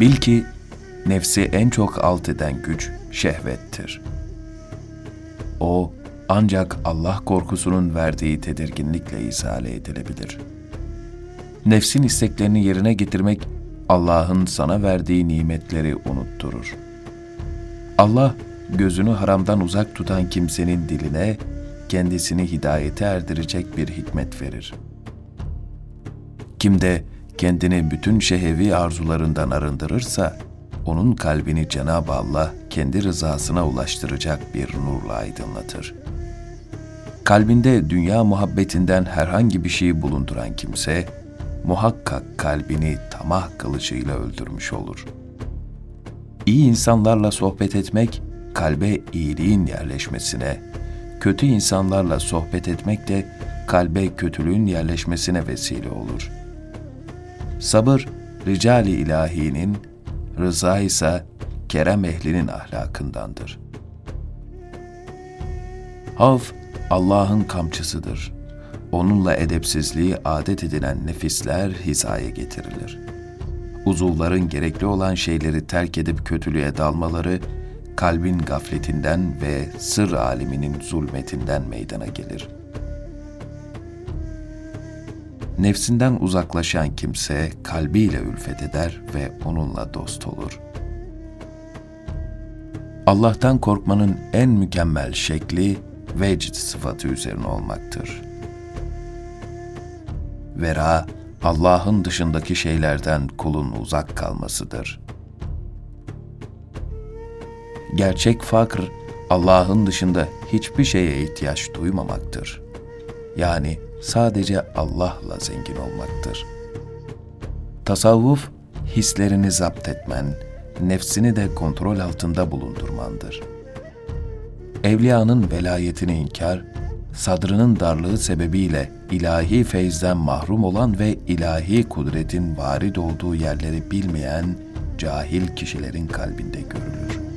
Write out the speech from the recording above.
Bil ki nefsi en çok alt eden güç şehvettir. O ancak Allah korkusunun verdiği tedirginlikle izale edilebilir. Nefsin isteklerini yerine getirmek Allah'ın sana verdiği nimetleri unutturur. Allah gözünü haramdan uzak tutan kimsenin diline kendisini hidayete erdirecek bir hikmet verir. Kim de kendini bütün şehevi arzularından arındırırsa, onun kalbini Cenab-ı Allah kendi rızasına ulaştıracak bir nurla aydınlatır. Kalbinde dünya muhabbetinden herhangi bir şey bulunduran kimse, muhakkak kalbini tamah kılıcıyla öldürmüş olur. İyi insanlarla sohbet etmek, kalbe iyiliğin yerleşmesine, kötü insanlarla sohbet etmek de kalbe kötülüğün yerleşmesine vesile olur. Sabır, ricali ilahinin, rıza ise kerem ehlinin ahlakındandır. Hav, Allah'ın kamçısıdır. Onunla edepsizliği adet edilen nefisler hizaya getirilir. Uzuvların gerekli olan şeyleri terk edip kötülüğe dalmaları, kalbin gafletinden ve sır aliminin zulmetinden meydana gelir. Nefsinden uzaklaşan kimse kalbiyle ülfet eder ve onunla dost olur. Allah'tan korkmanın en mükemmel şekli vecd sıfatı üzerine olmaktır. Vera, Allah'ın dışındaki şeylerden kulun uzak kalmasıdır.'' Gerçek fakr, Allah'ın dışında hiçbir şeye ihtiyaç duymamaktır. Yani sadece Allah'la zengin olmaktır. Tasavvuf, hislerini zapt etmen, nefsini de kontrol altında bulundurmandır. Evliyanın velayetini inkar, sadrının darlığı sebebiyle ilahi feyzden mahrum olan ve ilahi kudretin varid olduğu yerleri bilmeyen cahil kişilerin kalbinde görülür.